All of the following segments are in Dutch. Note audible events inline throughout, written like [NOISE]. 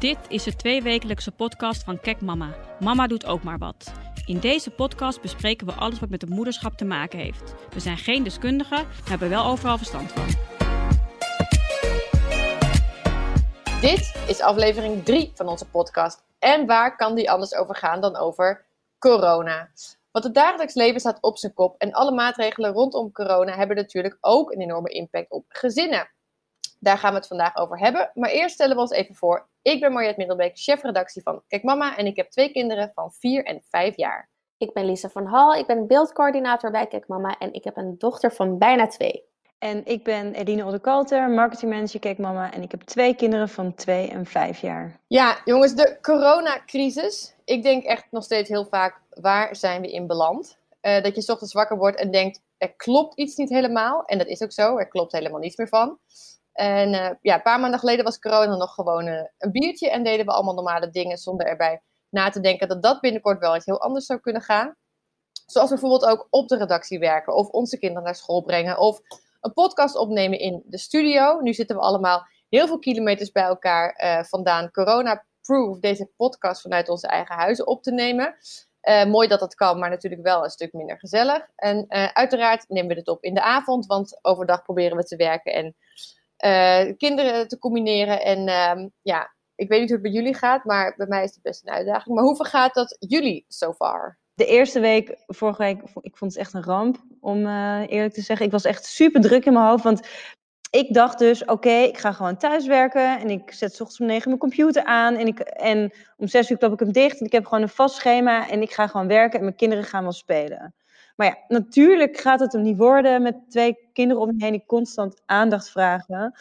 Dit is de tweewekelijkse podcast van Kek Mama. Mama doet ook maar wat. In deze podcast bespreken we alles wat met het moederschap te maken heeft. We zijn geen deskundigen, hebben wel overal verstand van. Dit is aflevering 3 van onze podcast. En waar kan die anders over gaan dan over corona? Want het dagelijks leven staat op zijn kop en alle maatregelen rondom corona hebben natuurlijk ook een enorme impact op gezinnen. Daar gaan we het vandaag over hebben. Maar eerst stellen we ons even voor. Ik ben Mariette Middelbeek, chefredactie van Kijk Mama en ik heb twee kinderen van 4 en 5 jaar. Ik ben Lisa van Hal, ik ben beeldcoördinator bij Kijk Mama en ik heb een dochter van bijna twee. En ik ben Eline Oddekalter, marketingmanager Kijk Mama en ik heb twee kinderen van 2 en 5 jaar. Ja, jongens, de coronacrisis. Ik denk echt nog steeds heel vaak, waar zijn we in beland? Uh, dat je 's ochtends wakker wordt en denkt, er klopt iets niet helemaal. En dat is ook zo, er klopt helemaal niets meer van. En uh, ja, een paar maanden geleden was corona nog gewoon uh, een biertje en deden we allemaal normale dingen zonder erbij na te denken dat dat binnenkort wel iets heel anders zou kunnen gaan. Zoals bijvoorbeeld ook op de redactie werken of onze kinderen naar school brengen of een podcast opnemen in de studio. Nu zitten we allemaal heel veel kilometers bij elkaar uh, vandaan. Corona-proof deze podcast vanuit onze eigen huizen op te nemen. Mooi dat dat kan, maar natuurlijk wel een stuk minder gezellig. En uiteraard nemen we dit op in de avond, want overdag proberen we te werken en uh, kinderen te combineren. En uh, ja, ik weet niet hoe het bij jullie gaat, maar bij mij is het best een uitdaging. Maar hoe vergaat dat jullie so far? De eerste week, vorige week, ik vond het echt een ramp, om uh, eerlijk te zeggen. Ik was echt super druk in mijn hoofd, want ik dacht dus, oké, ik ga gewoon thuiswerken en ik zet s ochtends om negen mijn computer aan en, ik, en om zes uur klap ik hem dicht en ik heb gewoon een vast schema en ik ga gewoon werken en mijn kinderen gaan wel spelen. Maar ja, natuurlijk gaat het hem niet worden met twee kinderen om me heen die constant aandacht vragen.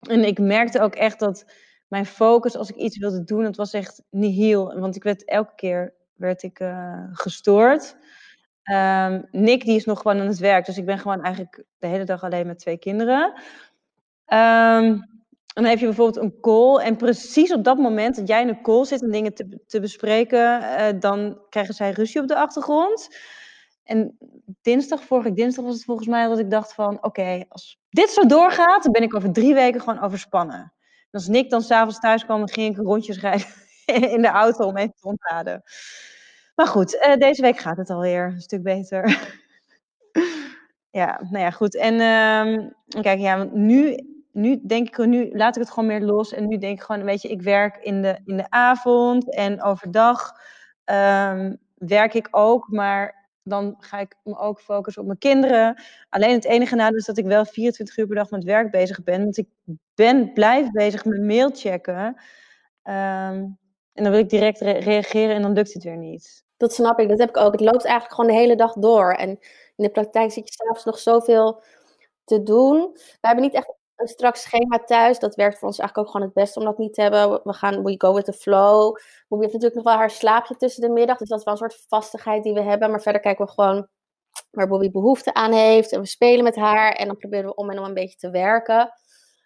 En ik merkte ook echt dat mijn focus als ik iets wilde doen, dat was echt nihil. Want ik werd elke keer werd ik, uh, gestoord. Um, Nick die is nog gewoon aan het werk, dus ik ben gewoon eigenlijk de hele dag alleen met twee kinderen. Um, dan heb je bijvoorbeeld een call en precies op dat moment dat jij in een call zit en dingen te, te bespreken, uh, dan krijgen zij ruzie op de achtergrond. En dinsdag, vorige dinsdag was het volgens mij dat ik dacht van... oké, als dit zo doorgaat, dan ben ik over drie weken gewoon overspannen. En als Nick dan s'avonds thuis kwam, ging ik rondjes rijden [LAUGHS] in de auto om even te ontladen. Maar goed, uh, deze week gaat het alweer een stuk beter. [LAUGHS] ja, nou ja, goed. En um, kijk, ja, nu, nu denk ik, nu laat ik het gewoon meer los. En nu denk ik gewoon, weet je, ik werk in de, in de avond en overdag um, werk ik ook, maar dan ga ik me ook focussen op mijn kinderen. Alleen het enige nadeel is dat ik wel 24 uur per dag met werk bezig ben. Want ik ben, blijf bezig met mail checken. Um, en dan wil ik direct re reageren en dan lukt het weer niet. Dat snap ik, dat heb ik ook. Het loopt eigenlijk gewoon de hele dag door. En in de praktijk zit je s'avonds nog zoveel te doen. We hebben niet echt een strak schema thuis. Dat werkt voor ons eigenlijk ook gewoon het beste om dat niet te hebben. We gaan, we go with the flow. Bobby heeft natuurlijk nog wel haar slaapje tussen de middag. Dus dat is wel een soort vastigheid die we hebben. Maar verder kijken we gewoon waar Bobby behoefte aan heeft. En we spelen met haar. En dan proberen we om en om een beetje te werken.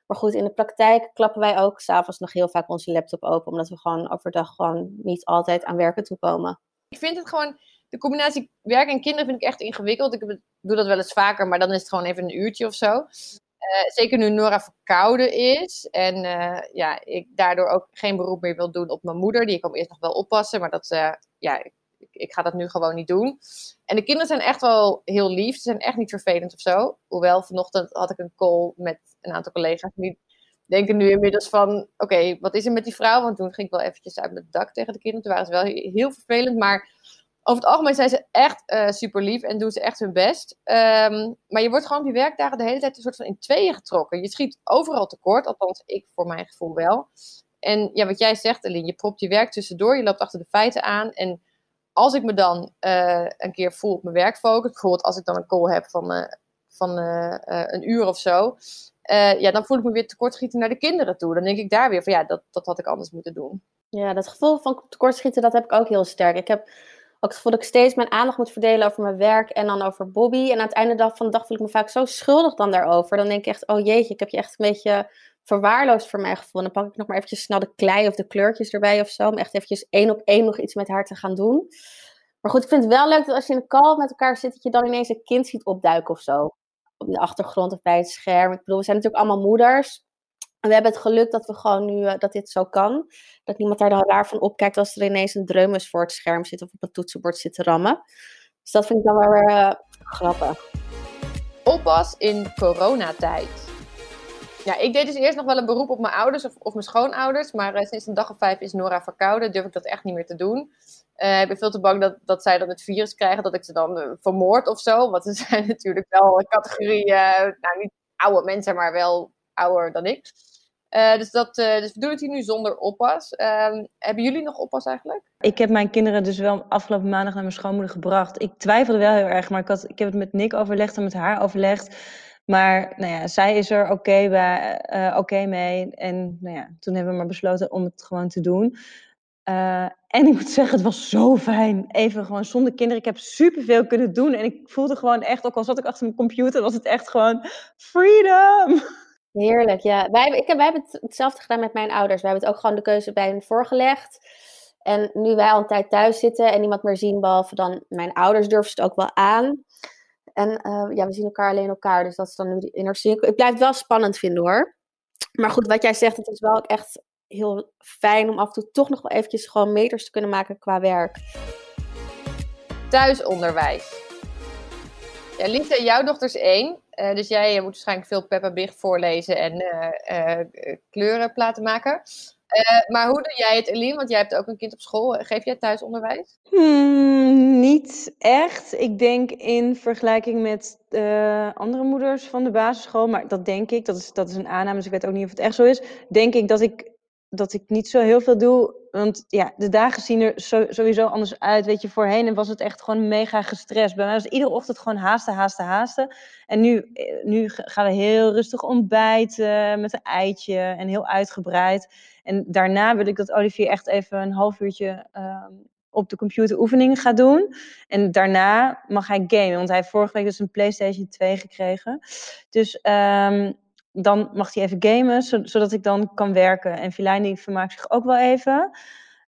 Maar goed, in de praktijk klappen wij ook s'avonds nog heel vaak onze laptop open. Omdat we gewoon overdag gewoon niet altijd aan werken toekomen. Ik vind het gewoon, de combinatie werk en kinderen vind ik echt ingewikkeld. Ik doe dat wel eens vaker, maar dan is het gewoon even een uurtje of zo. Uh, zeker nu Nora verkouden is en uh, ja, ik daardoor ook geen beroep meer wil doen op mijn moeder. Die kwam eerst nog wel oppassen, maar dat, uh, ja, ik, ik, ga dat nu gewoon niet doen. En de kinderen zijn echt wel heel lief. Ze zijn echt niet vervelend of zo. Hoewel, vanochtend had ik een call met een aantal collega's die denken nu inmiddels van, oké, wat is er met die vrouw? Want toen ging ik wel eventjes uit het dak tegen de kinderen. Toen waren ze wel heel vervelend, maar over het algemeen zijn ze echt uh, super lief en doen ze echt hun best. Um, maar je wordt gewoon op je werkdagen de hele tijd een soort van in tweeën getrokken. Je schiet overal tekort, althans ik voor mijn gevoel wel. En ja, wat jij zegt, Eline, je propt je werk tussendoor, je loopt achter de feiten aan. En als ik me dan uh, een keer voel op mijn werk focus, bijvoorbeeld als ik dan een call heb van, uh, van een uur of zo, ja, dan voel ik me weer tekortschieten naar de kinderen toe. Dan denk ik daar weer van ja, dat, dat had ik anders moeten doen. Ja, dat gevoel van tekortschieten, dat heb ik ook heel sterk. Ik heb gevoel dat ik steeds mijn aandacht moet verdelen over mijn werk en dan over Bobby. En aan het einde van de dag voel ik me vaak zo schuldig dan daarover. Dan denk ik echt, oh jeetje, ik heb je echt een beetje verwaarloosd voor mijn gevoel. En dan pak ik nog maar eventjes snel de klei of de kleurtjes erbij of zo. Om echt eventjes één op één nog iets met haar te gaan doen. Maar goed, ik vind het wel leuk dat als je in een call met elkaar zit, dat je dan ineens een kind ziet opduiken of zo. Op de achtergrond of bij het scherm. Ik bedoel, we zijn natuurlijk allemaal moeders. We hebben het geluk dat we gewoon nu, uh, dat dit zo kan. Dat niemand daar dan raar van opkijkt als er ineens een dreumes voor het scherm zit of op het toetsenbord zit te rammen. Dus dat vind ik dan wel uh, grappig. Oppas in coronatijd. Ja, ik deed dus eerst nog wel een beroep op mijn ouders of, of mijn schoonouders. Maar uh, sinds een dag of vijf is Nora verkouden. Durf ik dat echt niet meer te doen. Ik ben veel te bang dat, dat zij dan het virus krijgen. Dat ik ze dan vermoord of zo. Want ze [LAUGHS] zijn natuurlijk wel een categorie, nou niet oude mensen, maar wel ouder dan ik. Dus, dat, dus we doen het hier nu zonder oppas. Ehm, hebben jullie nog oppas eigenlijk? Ik heb mijn kinderen dus wel afgelopen maandag naar mijn schoonmoeder gebracht. Ik twijfelde wel heel erg, maar ik, had, ik heb het met Nick overlegd en met haar overlegd. Maar nou ja, zij is er oké okay uh, okay mee. En nou ja, toen hebben we maar besloten om het gewoon te doen. En ik moet zeggen, het was zo fijn. Even gewoon zonder kinderen. Ik heb superveel kunnen doen. En ik voelde gewoon echt, ook al zat ik achter mijn computer, was het echt gewoon freedom. Heerlijk, ja. Wij, ik, wij hebben hetzelfde gedaan met mijn ouders. Wij hebben het ook gewoon de keuze bij hen voorgelegd. En nu wij al een tijd thuis zitten en niemand meer zien, behalve dan mijn ouders, durven ze het ook wel aan. En uh, ja, we zien elkaar alleen elkaar. Dus dat is dan nu de inner cirkel. Ik blijf het wel spannend vinden hoor. Maar goed, wat jij zegt, het is wel echt heel fijn om af en toe toch nog wel eventjes gewoon meters te kunnen maken qua werk. Thuisonderwijs. Ja, Lisa, jouw dochter is één. Uh, dus jij moet waarschijnlijk veel Peppa Big voorlezen en uh, kleuren laten maken. Maar hoe doe jij het, Eline? Want jij hebt ook een kind op school. Geef jij thuisonderwijs? Hmm, niet echt. Ik denk in vergelijking met andere moeders van de basisschool, maar dat denk ik, dat is, dat is een aanname, dus ik weet ook niet of het echt zo is. Denk ik dat ik, dat ik niet zo heel veel doe. Want ja, de dagen zien er sowieso anders uit. Weet je, voorheen was het echt gewoon mega gestrest. Bij mij was iedere ochtend gewoon haasten, haasten, haasten. En nu, nu gaan we heel rustig ontbijten met een eitje en heel uitgebreid. En daarna wil ik dat Olivier echt even een half uurtje uh, op de computer oefeningen gaat doen. En daarna mag hij gamen, want hij heeft vorige week dus een PlayStation 2 gekregen. Dus um, dan mag hij even gamen, zodat ik dan kan werken. En Filijne vermaakt zich ook wel even.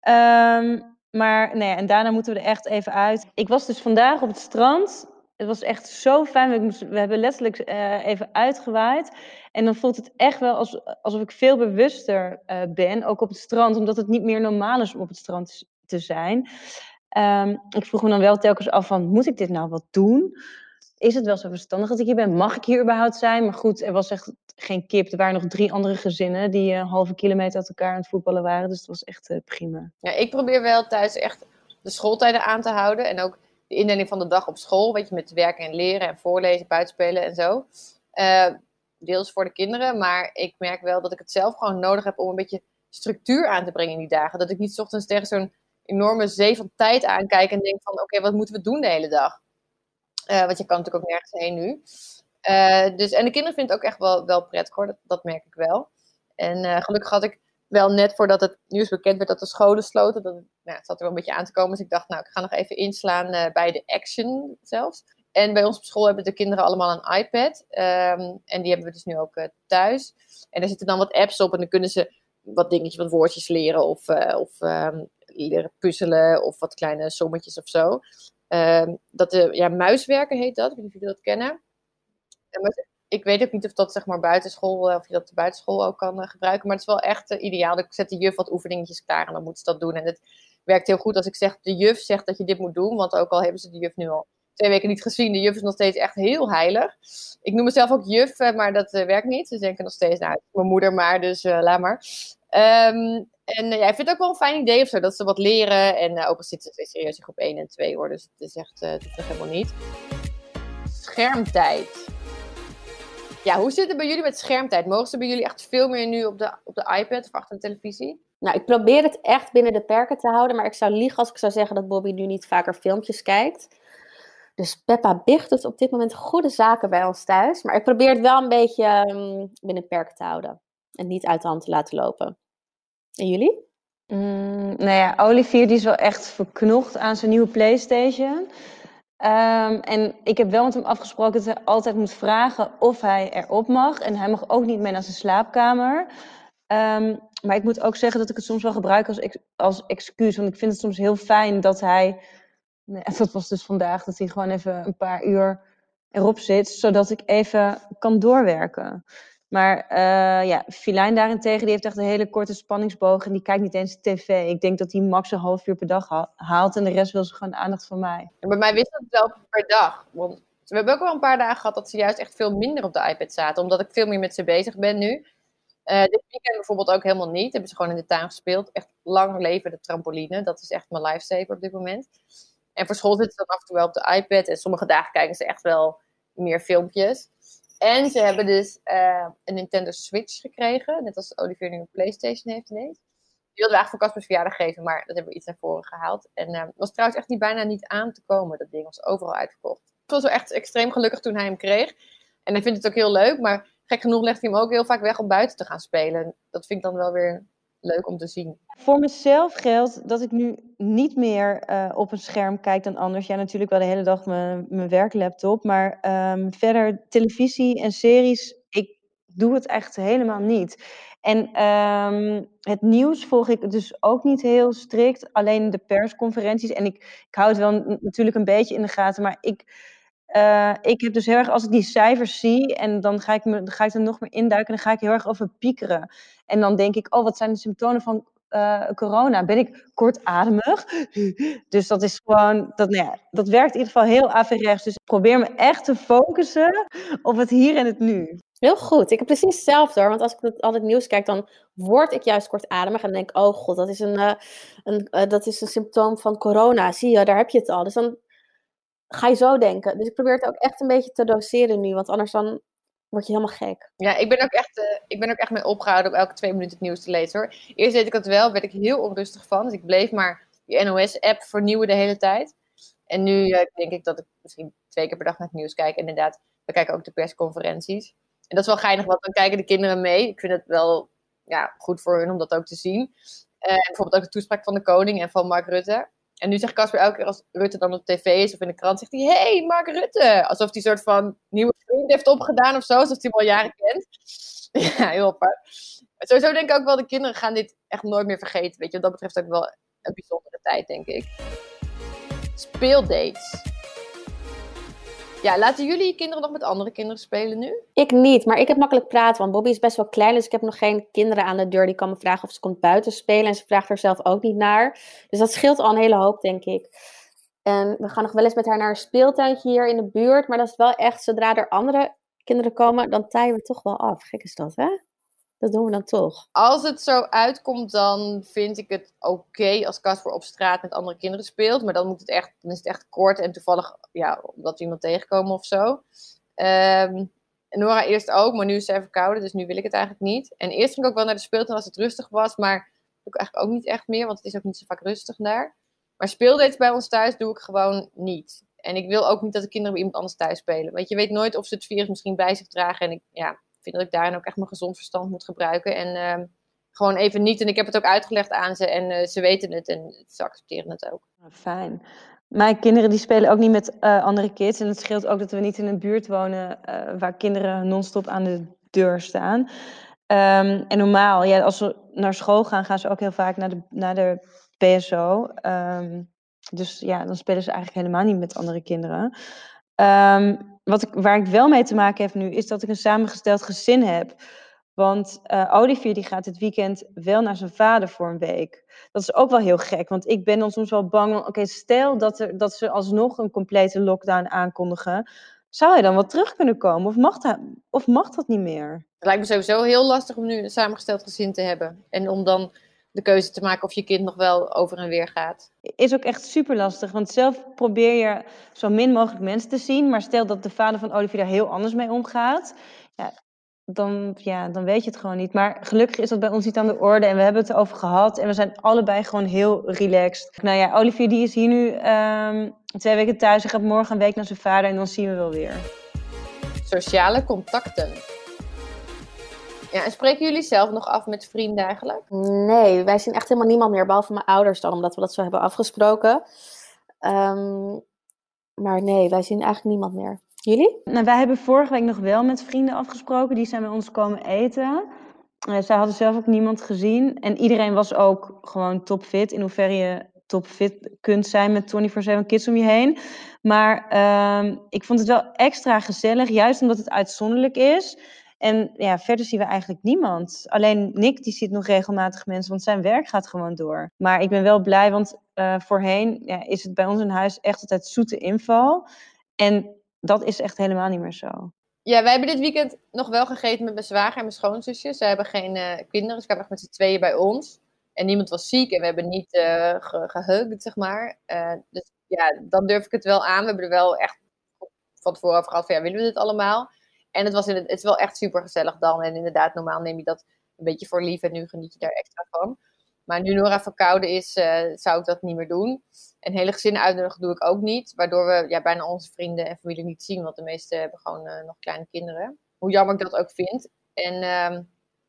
Um, maar nee, en daarna moeten we er echt even uit. Ik was dus vandaag op het strand het was echt zo fijn. We hebben letterlijk uh, even uitgewaaid. En dan voelt het echt wel als, alsof ik veel bewuster uh, ben, ook op het strand, omdat het niet meer normaal is om op het strand te zijn. Um, ik vroeg me dan wel telkens af van, moet ik dit nou wat doen? Is het wel zo verstandig dat ik hier ben? Mag ik hier überhaupt zijn? Maar goed, er was echt geen kip. Er waren nog drie andere gezinnen die een halve kilometer uit elkaar aan het voetballen waren. Dus het was echt uh, prima. Ja, ik probeer wel thuis echt de schooltijden aan te houden. En ook de indeling van de dag op school, weet je, met werken en leren en voorlezen, buitenspelen en zo. Uh, deels voor de kinderen, maar ik merk wel dat ik het zelf gewoon nodig heb om een beetje structuur aan te brengen in die dagen. Dat ik niet ochtends tegen zo'n enorme zee van tijd aankijk en denk van oké, wat moeten we doen de hele dag? Want je kan natuurlijk ook nergens heen nu. Uh, dus, en de kinderen vinden het ook echt wel, wel prettig hoor, dat, dat merk ik wel. En gelukkig had ik wel net voordat het nieuws bekend werd dat de scholen sloten. Dat, nou, het zat er wel een beetje aan te komen. Dus ik dacht, nou, ik ga nog even inslaan uh, bij de Action zelfs. En bij ons op school hebben de kinderen allemaal een iPad. Um, en die hebben we dus nu ook thuis. En daar zitten dan wat apps op. En dan kunnen ze wat dingetjes, wat woordjes leren. Of, of um, leren puzzelen. Of wat kleine sommetjes of zo. Um, dat de, ja, muiswerken heet dat. Ik weet niet of jullie dat kennen. Ik weet ook niet of dat zeg maar buitenschool, of je dat buitenschool ook kan uh, gebruiken. Maar het is wel echt uh, ideaal. Ik zet de juf wat oefeningetjes klaar en dan moet ze dat doen. En het werkt heel goed als ik zeg, de juf zegt dat je dit moet doen. Want ook al hebben ze de juf nu al twee weken niet gezien, de juf is nog steeds echt heel heilig. Ik noem mezelf ook juf, maar dat werkt niet. Ze denken nog steeds, nou, mijn moeder maar, dus laat maar. Um, en ja, ik vind het ook wel een fijn idee of zo, dat ze wat leren. En ook al zitten ze serieus in groep 1 en 2 hoor, dus het is echt, het helemaal niet. Schermtijd. Ja, hoe zit het bij jullie met schermtijd? Mogen ze bij jullie echt veel meer nu op de, op de iPad of achter de televisie? Nou, ik probeer het echt binnen de perken te houden, maar ik zou liegen als ik zou zeggen dat Bobby nu niet vaker filmpjes kijkt. Dus Peppa Big doet op dit moment goede zaken bij ons thuis, maar ik probeer het wel een beetje um, binnen de perken te houden en niet uit de hand te laten lopen. En jullie? Mm, nou ja, Olivier die is wel echt verknocht aan zijn nieuwe PlayStation. Um, en ik heb wel met hem afgesproken dat hij altijd moet vragen of hij erop mag. En hij mag ook niet mee naar zijn slaapkamer. Um, maar ik moet ook zeggen dat ik het soms wel gebruik als, als excuus. Want ik vind het soms heel fijn dat hij. [LAUGHS] Dat was dus vandaag, dat hij gewoon even een paar uur erop zit. Zodat ik even kan doorwerken. Maar uh, ja, Filijn daarentegen, die heeft echt een hele korte spanningsboog en die kijkt niet eens tv. Ik denk dat hij max een half uur per dag haalt en de rest wil ze gewoon aandacht van mij. Bij mij wist het wel per dag. Want we hebben ook wel een paar dagen gehad dat ze juist echt veel minder op de iPad zaten, omdat ik veel meer met ze bezig ben nu. Uh, dit weekend bijvoorbeeld ook helemaal niet. Hebben ze gewoon in de tuin gespeeld. Echt lang leven de trampoline. Dat is echt mijn lifesaver op dit moment. En voor school zitten ze dan af en toe wel op de iPad. En sommige dagen kijken ze echt wel meer filmpjes. En ze hebben dus uh, een Nintendo Switch gekregen. Net als Olivier nu een PlayStation heeft ineens. Die wilden we eigenlijk voor Caspers verjaardag geven, maar dat hebben we iets naar voren gehaald. En uh, was trouwens echt niet, bijna niet aan te komen. Dat ding was overal uitverkocht. Ik was wel echt extreem gelukkig toen hij hem kreeg. En hij vindt het ook heel leuk, maar gek genoeg legt hij hem ook heel vaak weg om buiten te gaan spelen. Dat vind ik dan wel weer leuk om te zien. Voor mezelf geldt dat ik nu niet meer uh, op een scherm kijk dan anders. Ja, natuurlijk wel de hele dag mijn, mijn werklaptop. Maar um, verder televisie en series, ik doe het echt helemaal niet. En um, het nieuws volg ik dus ook niet heel strikt. Alleen de persconferenties. En ik, ik hou het wel natuurlijk een beetje in de gaten. Maar ik uh, ik heb dus heel erg, als ik die cijfers zie en dan ga ik, me, ga ik er nog meer induiken, dan ga ik heel erg over piekeren. En dan denk ik, oh, wat zijn de symptomen van uh, corona? Ben ik kortademig? [LAUGHS] Dus dat is gewoon, dat, nou ja, dat werkt in ieder geval heel averechts. Dus probeer me echt te focussen op het hier en het nu. Heel goed. Ik heb precies hetzelfde hoor. Want als ik altijd nieuws kijk, dan word ik juist kortademig. En denk ik, oh god, dat is een, uh, een, dat is een symptoom van corona. Zie je, daar heb je het al. Dus dan ga je zo denken. Dus ik probeer het ook echt een beetje te doseren nu, want anders dan word je helemaal gek. Ja, ik ben ook echt, uh, ik ben ook echt mee opgehouden om elke twee minuten het nieuws te lezen hoor. Eerst deed ik dat wel, werd ik heel onrustig van. Dus ik bleef maar die NOS-app vernieuwen de hele tijd. En nu uh, denk ik dat ik misschien twee keer per dag naar het nieuws kijk. Inderdaad, we kijken ook de persconferenties. En dat is wel geinig, want dan kijken de kinderen mee. Ik vind het wel ja, goed voor hun om dat ook te zien. Uh, bijvoorbeeld ook de toespraak van de koning en van Mark Rutte. En nu zegt Casper elke keer als Rutte dan op tv is of in de krant, zegt hij: Hey, Mark Rutte! Alsof hij een soort van nieuwe vriend heeft opgedaan of zo, alsof hij hem al jaren kent. [LAUGHS] ja, heel apart. Sowieso denk ik ook wel, de kinderen gaan dit echt nooit meer vergeten. Weet je, wat dat betreft ook wel een bijzondere tijd, denk ik. Speeldates. Ja, laten jullie je kinderen nog met andere kinderen spelen nu? Ik niet, maar ik heb makkelijk praten, want Bobby is best wel klein, dus ik heb nog geen kinderen aan de deur die kan me vragen of ze komt buiten spelen. En ze vraagt er zelf ook niet naar. Dus dat scheelt al een hele hoop, denk ik. En we gaan nog wel eens met haar naar een speeltuintje hier in de buurt, maar dat is wel echt, zodra er andere kinderen komen, dan taaien we toch wel af. Gek is dat, hè? Dat doen we dan toch. Als het zo uitkomt, dan vind ik het oké als Casper op straat met andere kinderen speelt. Maar dan, moet het echt, dan is het echt kort en toevallig, ja, omdat we iemand tegenkomen of zo. Um, Nora eerst ook, maar nu is ze even verkouden, dus nu wil ik het eigenlijk niet. En eerst ging ik ook wel naar de speeltuin als het rustig was, maar doe ik eigenlijk ook niet echt meer, want het is ook niet zo vaak rustig daar. Maar speeldates bij ons thuis doe ik gewoon niet. En ik wil ook niet dat de kinderen bij iemand anders thuis spelen. Want je weet nooit of ze het virus misschien bij zich dragen. En ik, ja, vind dat ik daarin ook echt mijn gezond verstand moet gebruiken. En uh, gewoon even niet. En ik heb het ook uitgelegd aan ze en uh, ze weten het en ze accepteren het ook. Fijn. Mijn kinderen die spelen ook niet met uh, andere kids. En het scheelt ook dat we niet in een buurt wonen waar kinderen non-stop aan de deur staan. Um, en normaal, ja, als ze naar school gaan, gaan ze ook heel vaak naar de, naar de PSO. Um, dus ja, dan spelen ze eigenlijk helemaal niet met andere kinderen. Um, wat ik, waar ik wel mee te maken heb nu, is dat ik een samengesteld gezin heb. Want uh, Olivier die gaat dit weekend wel naar zijn vader voor een week. Dat is ook wel heel gek, want ik ben dan soms wel bang. Oké, stel dat, er, dat ze alsnog een complete lockdown aankondigen. Zou hij dan wel terug kunnen komen? Of mag, dat, of mag dat niet meer? Het lijkt me sowieso heel lastig om nu een samengesteld gezin te hebben. En om dan de keuze te maken of je kind nog wel over en weer gaat. Is ook echt super lastig, want zelf probeer je zo min mogelijk mensen te zien. Maar stel dat de vader van Olivier daar heel anders mee omgaat. Ja, dan, ja, dan weet je het gewoon niet. Maar gelukkig is dat bij ons niet aan de orde. En we hebben het erover gehad. En we zijn allebei gewoon heel relaxed. Nou ja, Olivier die is hier nu um, twee weken thuis. Hij gaat morgen een week naar zijn vader. En dan zien we wel weer. Sociale contacten. Ja, en spreken jullie zelf nog af met vrienden eigenlijk? Nee, wij zien echt helemaal niemand meer, behalve mijn ouders dan, omdat we dat zo hebben afgesproken. Um, maar nee, wij zien eigenlijk niemand meer. Jullie? Nou, wij hebben vorige week nog wel met vrienden afgesproken. Die zijn bij ons komen eten. Uh, zij hadden zelf ook niemand gezien. En iedereen was ook gewoon topfit. In hoeverre je topfit kunt zijn met 24-7 kids om je heen. Maar uh, ik vond het wel extra gezellig, juist omdat het uitzonderlijk is. En ja, verder zien we eigenlijk niemand. Alleen Nick die ziet nog regelmatig mensen, want zijn werk gaat gewoon door. Maar ik ben wel blij, want uh, voorheen ja, is het bij ons in huis echt altijd zoete inval. En dat is echt helemaal niet meer zo. Ja, wij hebben dit weekend nog wel gegeten met mijn zwager en mijn schoonzusje. Ze hebben geen uh, kinderen, ze kwamen echt met z'n tweeën bij ons. En niemand was ziek en we hebben niet uh, zeg maar. Dus ja, dan durf ik het wel aan. We hebben er wel echt van tevoren over gehad ja, willen we dit allemaal? En het, was in het, het is wel echt super gezellig dan. En inderdaad, normaal neem je dat een beetje voor lief en nu geniet je daar extra van. Maar nu Nora verkouden is, uh, zou ik dat niet meer doen. En hele gezinnen uitnodigen doe ik ook niet. Waardoor we ja, bijna onze vrienden en familie niet zien. Want de meesten hebben gewoon uh, nog kleine kinderen. Hoe jammer ik dat ook vind. En uh,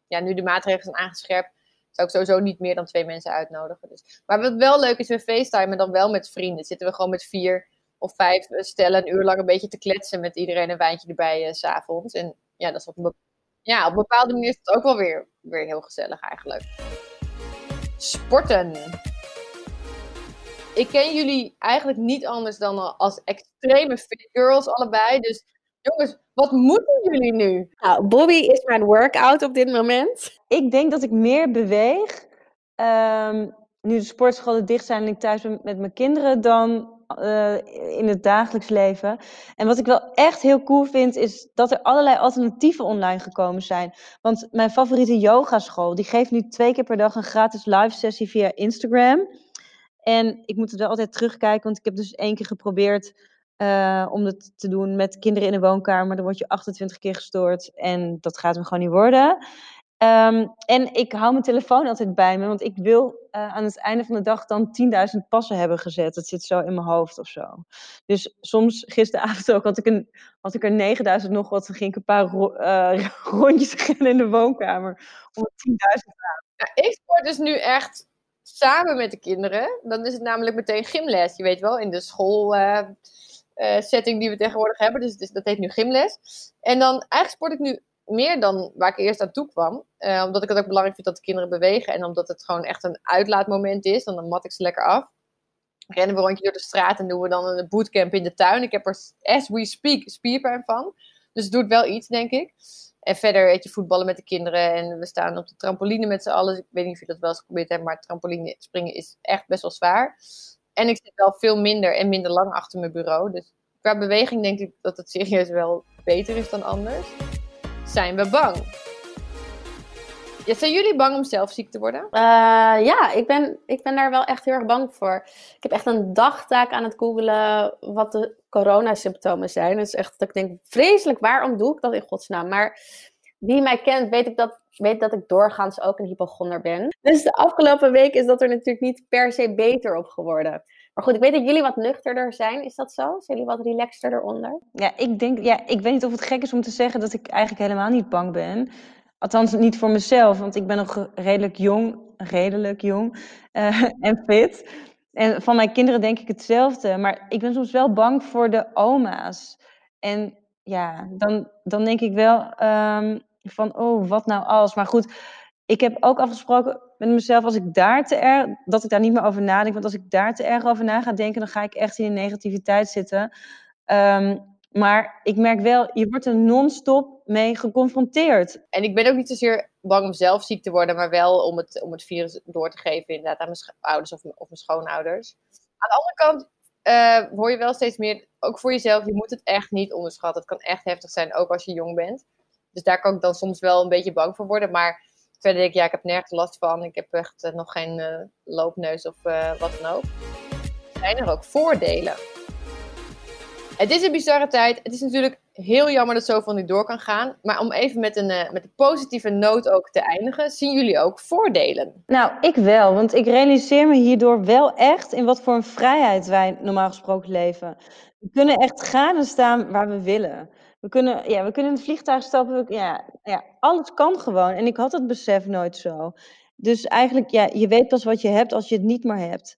ja, nu de maatregelen zijn aangescherpt, zou ik sowieso niet meer dan twee mensen uitnodigen. Dus. Maar wat wel leuk is, we facetimen dan wel met vrienden. Zitten we gewoon met vier of vijf stellen een uur lang een beetje te kletsen met iedereen een wijntje erbij uh, s'avonds. En ja, dat is op een, ja, op een bepaalde manier is het ook wel weer, weer heel gezellig eigenlijk. Sporten. Ik ken jullie eigenlijk niet anders dan als extreme fit girls allebei. Dus jongens, wat moeten jullie nu? Nou, Bobby is mijn workout op dit moment. Ik denk dat ik meer beweeg. Um, nu de sportscholen dicht zijn en ik thuis ben met mijn kinderen dan uh, in het dagelijks leven. En wat ik wel echt heel cool vind, is dat er allerlei alternatieven online gekomen zijn. Want mijn favoriete yogaschool, die geeft nu twee keer per dag een gratis live sessie via Instagram. En ik moet het wel altijd terugkijken, want ik heb dus één keer geprobeerd uh, om het te doen met kinderen in de woonkamer. Dan word je 28 keer gestoord en dat gaat hem gewoon niet worden. Um, en ik hou mijn telefoon altijd bij me, want ik wil uh, aan het einde van de dag dan 10.000 passen hebben gezet. Dat zit zo in mijn hoofd of zo. Dus soms, gisteravond ook, had ik, een, had ik er 9.000 nog wat. Dan ging ik een paar uh, [LAUGHS] rondjes rennen in de woonkamer om 10.000 te. Ja, ik sport dus nu echt samen met de kinderen. Dan is het namelijk meteen gymles. Je weet wel, in de school. Uh, setting die we tegenwoordig hebben. Dus, dus, dat heet nu gymles. En dan eigenlijk sport ik nu meer dan waar ik eerst aan toe kwam. Uh, omdat ik het ook belangrijk vind dat de kinderen bewegen. En omdat het gewoon echt een uitlaatmoment is. Dan, mat ik ze lekker af. Rennen we rondje door de straat en doen we dan een bootcamp in de tuin. Ik heb er, as we speak, spierpijn van. Dus het doet wel iets, denk ik. En verder weet je voetballen met de kinderen. En we staan op de trampoline met z'n allen. Ik weet niet of je dat wel eens geprobeerd hebt. Maar trampoline springen is echt best wel zwaar. En ik zit wel veel minder en minder lang achter mijn bureau. Dus qua beweging denk ik dat het serieus wel beter is dan anders. Zijn we bang? Zijn jullie bang om zelf ziek te worden? Uh, ja, ik ben, ik ben daar wel echt heel erg bang voor. Ik heb echt een dagtaak aan het googelen wat de coronasymptomen zijn. Het is echt dat ik denk, vreselijk, waarom doe ik dat in godsnaam? Maar wie mij kent, weet ik dat, weet dat ik doorgaans ook een hypochonder ben. Dus de afgelopen week is dat er natuurlijk niet per se beter op geworden. Maar goed, ik weet dat jullie wat nuchterder zijn. Is dat zo? Zijn jullie wat relaxter eronder? Ja, ik denk, ja, ik weet niet of het gek is om te zeggen dat ik eigenlijk helemaal niet bang ben. Althans, niet voor mezelf, want ik ben nog redelijk jong, redelijk jong uh, en fit. En van mijn kinderen denk ik hetzelfde. Maar ik ben soms wel bang voor de oma's. En ja, dan, dan denk ik wel um, van, oh, wat nou als? Maar goed, ik heb ook afgesproken met mezelf, als ik daar te erg, dat ik daar niet meer over nadenk. Want als ik daar te erg over na ga denken, dan ga ik echt in de negativiteit zitten. Um, maar ik merk wel, je wordt er non-stop mee geconfronteerd. En ik ben ook niet zozeer bang om zelf ziek te worden, maar wel om het, om het virus door te geven inderdaad aan mijn ouders of, of mijn schoonouders. Aan de andere kant uh, hoor je wel steeds meer, ook voor jezelf, je moet het echt niet onderschatten. Het kan echt heftig zijn, ook als je jong bent. Dus daar kan ik dan soms wel een beetje bang voor worden. Maar verder ik, ja, ik heb nergens last van. Ik heb echt uh, nog geen uh, loopneus of wat dan ook. Zijn er ook voordelen? Het is een bizarre tijd. Het is natuurlijk heel jammer dat zoveel niet door kan gaan. Maar om even met een, met een positieve noot ook te eindigen, zien jullie ook voordelen? Nou, ik wel. Want ik realiseer me hierdoor wel echt in wat voor een vrijheid wij normaal gesproken leven. We kunnen echt gaan staan waar we willen. We kunnen, ja, we kunnen in het vliegtuig stappen. Ja, ja, alles kan gewoon. En ik had het besef nooit zo. Dus eigenlijk, ja, je weet pas wat je hebt als je het niet meer hebt.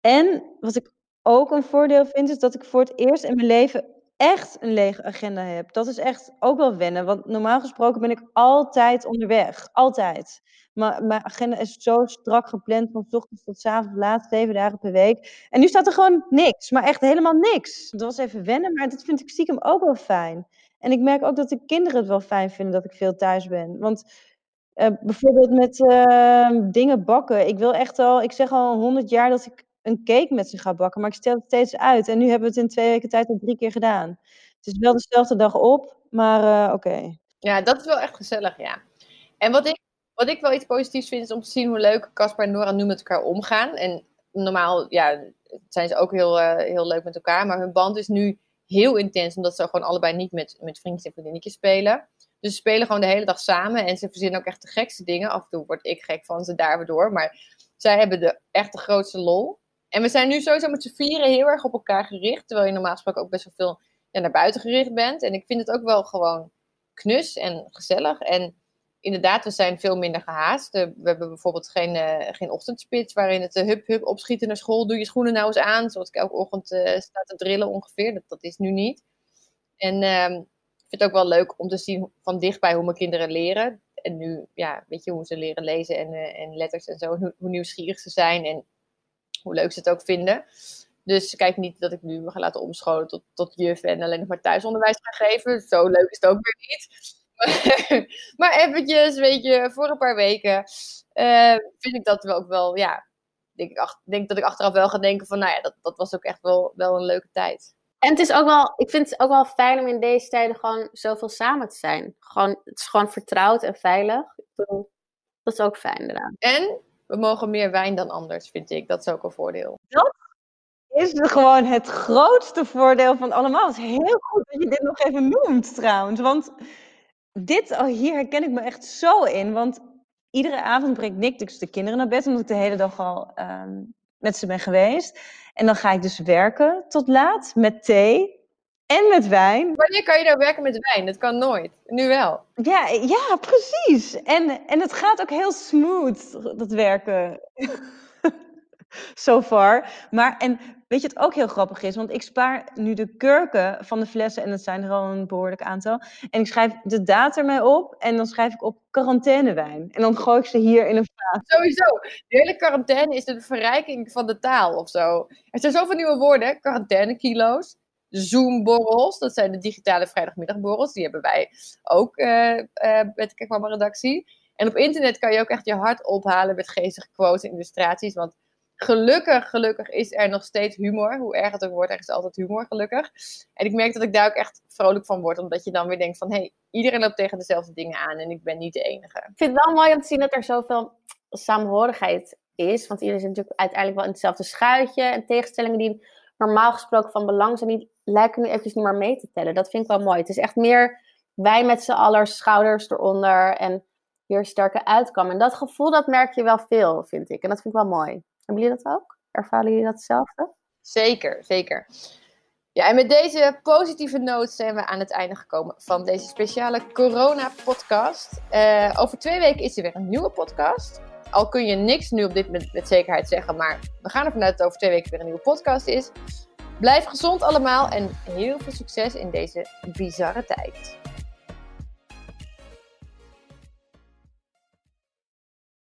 En wat ik ook een voordeel vind, is dat ik voor het eerst in mijn leven echt een lege agenda heb. Dat is echt ook wel wennen, want normaal gesproken ben ik altijd onderweg. Altijd. Maar mijn agenda is zo strak gepland van ochtends tot avond laat, zeven dagen per week. En nu staat er gewoon niks, maar echt helemaal niks. Dat was even wennen, maar dat vind ik stiekem ook wel fijn. En ik merk ook dat de kinderen het wel fijn vinden dat ik veel thuis ben. Want uh, bijvoorbeeld met uh, dingen bakken. Ik wil echt al, ik zeg al honderd jaar dat ik een cake met ze ga bakken, maar ik stel het steeds uit. En nu hebben we het in twee weken tijd al drie keer gedaan. Het is wel dezelfde dag op, maar uh, oké. Ja, dat is wel echt gezellig, ja. En wat ik, wat ik wel iets positiefs vind, is om te zien hoe leuk Caspar en Nora nu met elkaar omgaan. En normaal, ja, zijn ze ook heel, uh, heel leuk met elkaar, maar hun band is nu heel intens, omdat ze gewoon allebei niet met, met vriendjes en vriendinnetjes spelen. Dus ze spelen gewoon de hele dag samen en ze verzinnen ook echt de gekste dingen. Af en toe word ik gek van ze daardoor, maar zij hebben de, echt de grootste lol. En we zijn nu sowieso met z'n vieren heel erg op elkaar gericht, terwijl je normaal gesproken ook best wel veel naar buiten gericht bent. En ik vind het ook wel gewoon knus en gezellig. En inderdaad, we zijn veel minder gehaast. We hebben bijvoorbeeld geen, uh, geen ochtendspits waarin het uh, hup hup opschieten naar school. Doe je schoenen nou eens aan, zoals ik elke ochtend uh, sta te drillen ongeveer. Dat, dat is nu niet. En ehm, ik vind het ook wel leuk om te zien van dichtbij hoe mijn kinderen leren. En nu, ja, weet je, hoe ze leren lezen en, en letters en zo. Hoe, hoe nieuwsgierig ze zijn en hoe leuk ze het ook vinden. Dus kijk niet dat ik nu me ga laten omscholen tot, tot juf en alleen nog maar thuisonderwijs ga geven. Zo leuk is het ook weer niet. [LAUGHS] maar eventjes, weet je, voor een paar weken uh, vind ik dat we ook wel, ja, denk, ik ach, denk dat ik achteraf wel ga denken van, nou ja, dat, dat was ook echt wel, wel een leuke tijd. En het is ook wel, ik vind het ook wel fijn om in deze tijden gewoon zoveel samen te zijn. Gewoon, het is gewoon vertrouwd en veilig. Dat is ook fijn inderdaad. En we mogen meer wijn dan anders, vind ik. Dat is ook een voordeel. Dat is gewoon het grootste voordeel van allemaal. Het is heel goed dat je dit nog even noemt trouwens. Want dit, oh, hier herken ik me echt zo in. Want iedere avond brengt Nick dus de kinderen naar bed, omdat ik de hele dag al um, met ze ben geweest. En dan ga ik dus werken tot laat met thee en met wijn. Wanneer kan je nou werken met wijn? Dat kan nooit. Nu wel. Ja, ja precies. En, en het gaat ook heel smooth, dat werken. So far. Maar, en weet je wat ook heel grappig is? Want ik spaar nu de kurken van de flessen, en dat zijn er al een behoorlijk aantal. En ik schrijf de datum mee op, en dan schrijf ik op quarantainewijn. En dan gooi ik ze hier in een vaas. Sowieso. De hele quarantaine is de verrijking van de taal of zo. Er zijn zoveel nieuwe woorden. Quarantainekilo's. Zoom-borrels, dat zijn de digitale vrijdagmiddagborrels. Die hebben wij ook uh, uh, met de Kijk redactie. En op internet kan je ook echt je hart ophalen met geestige quotes en illustraties. Want gelukkig, gelukkig is er nog steeds humor. Hoe erg het ook wordt, er is altijd humor, gelukkig. En ik merk dat ik daar ook echt vrolijk van word. Omdat je dan weer denkt van, hé, hey, iedereen loopt tegen dezelfde dingen aan en ik ben niet de enige. Ik vind het wel mooi om te zien dat er zoveel samenhorigheid is. Want iedereen zit natuurlijk uiteindelijk wel in hetzelfde schuitje. En tegenstellingen die normaal gesproken van belang zijn, die lijken nu eventjes niet meer mee te tellen. Dat vind ik wel mooi. Het is echt meer wij met z'n allen, schouders eronder en hier sterker uitkomen. En dat gevoel, dat merk je wel veel, vind ik. En dat vind ik wel mooi. Hebben jullie dat ook? Ervaren jullie dat hetzelfde? Zeker, zeker. Ja, en met deze positieve noot zijn we aan het einde gekomen van deze speciale corona-podcast. Uh, over twee weken is er weer een nieuwe podcast. Al kun je niks nu op dit moment met zekerheid zeggen, maar we gaan ervan uit dat over twee weken weer een nieuwe podcast is. Blijf gezond allemaal en heel veel succes in deze bizarre tijd.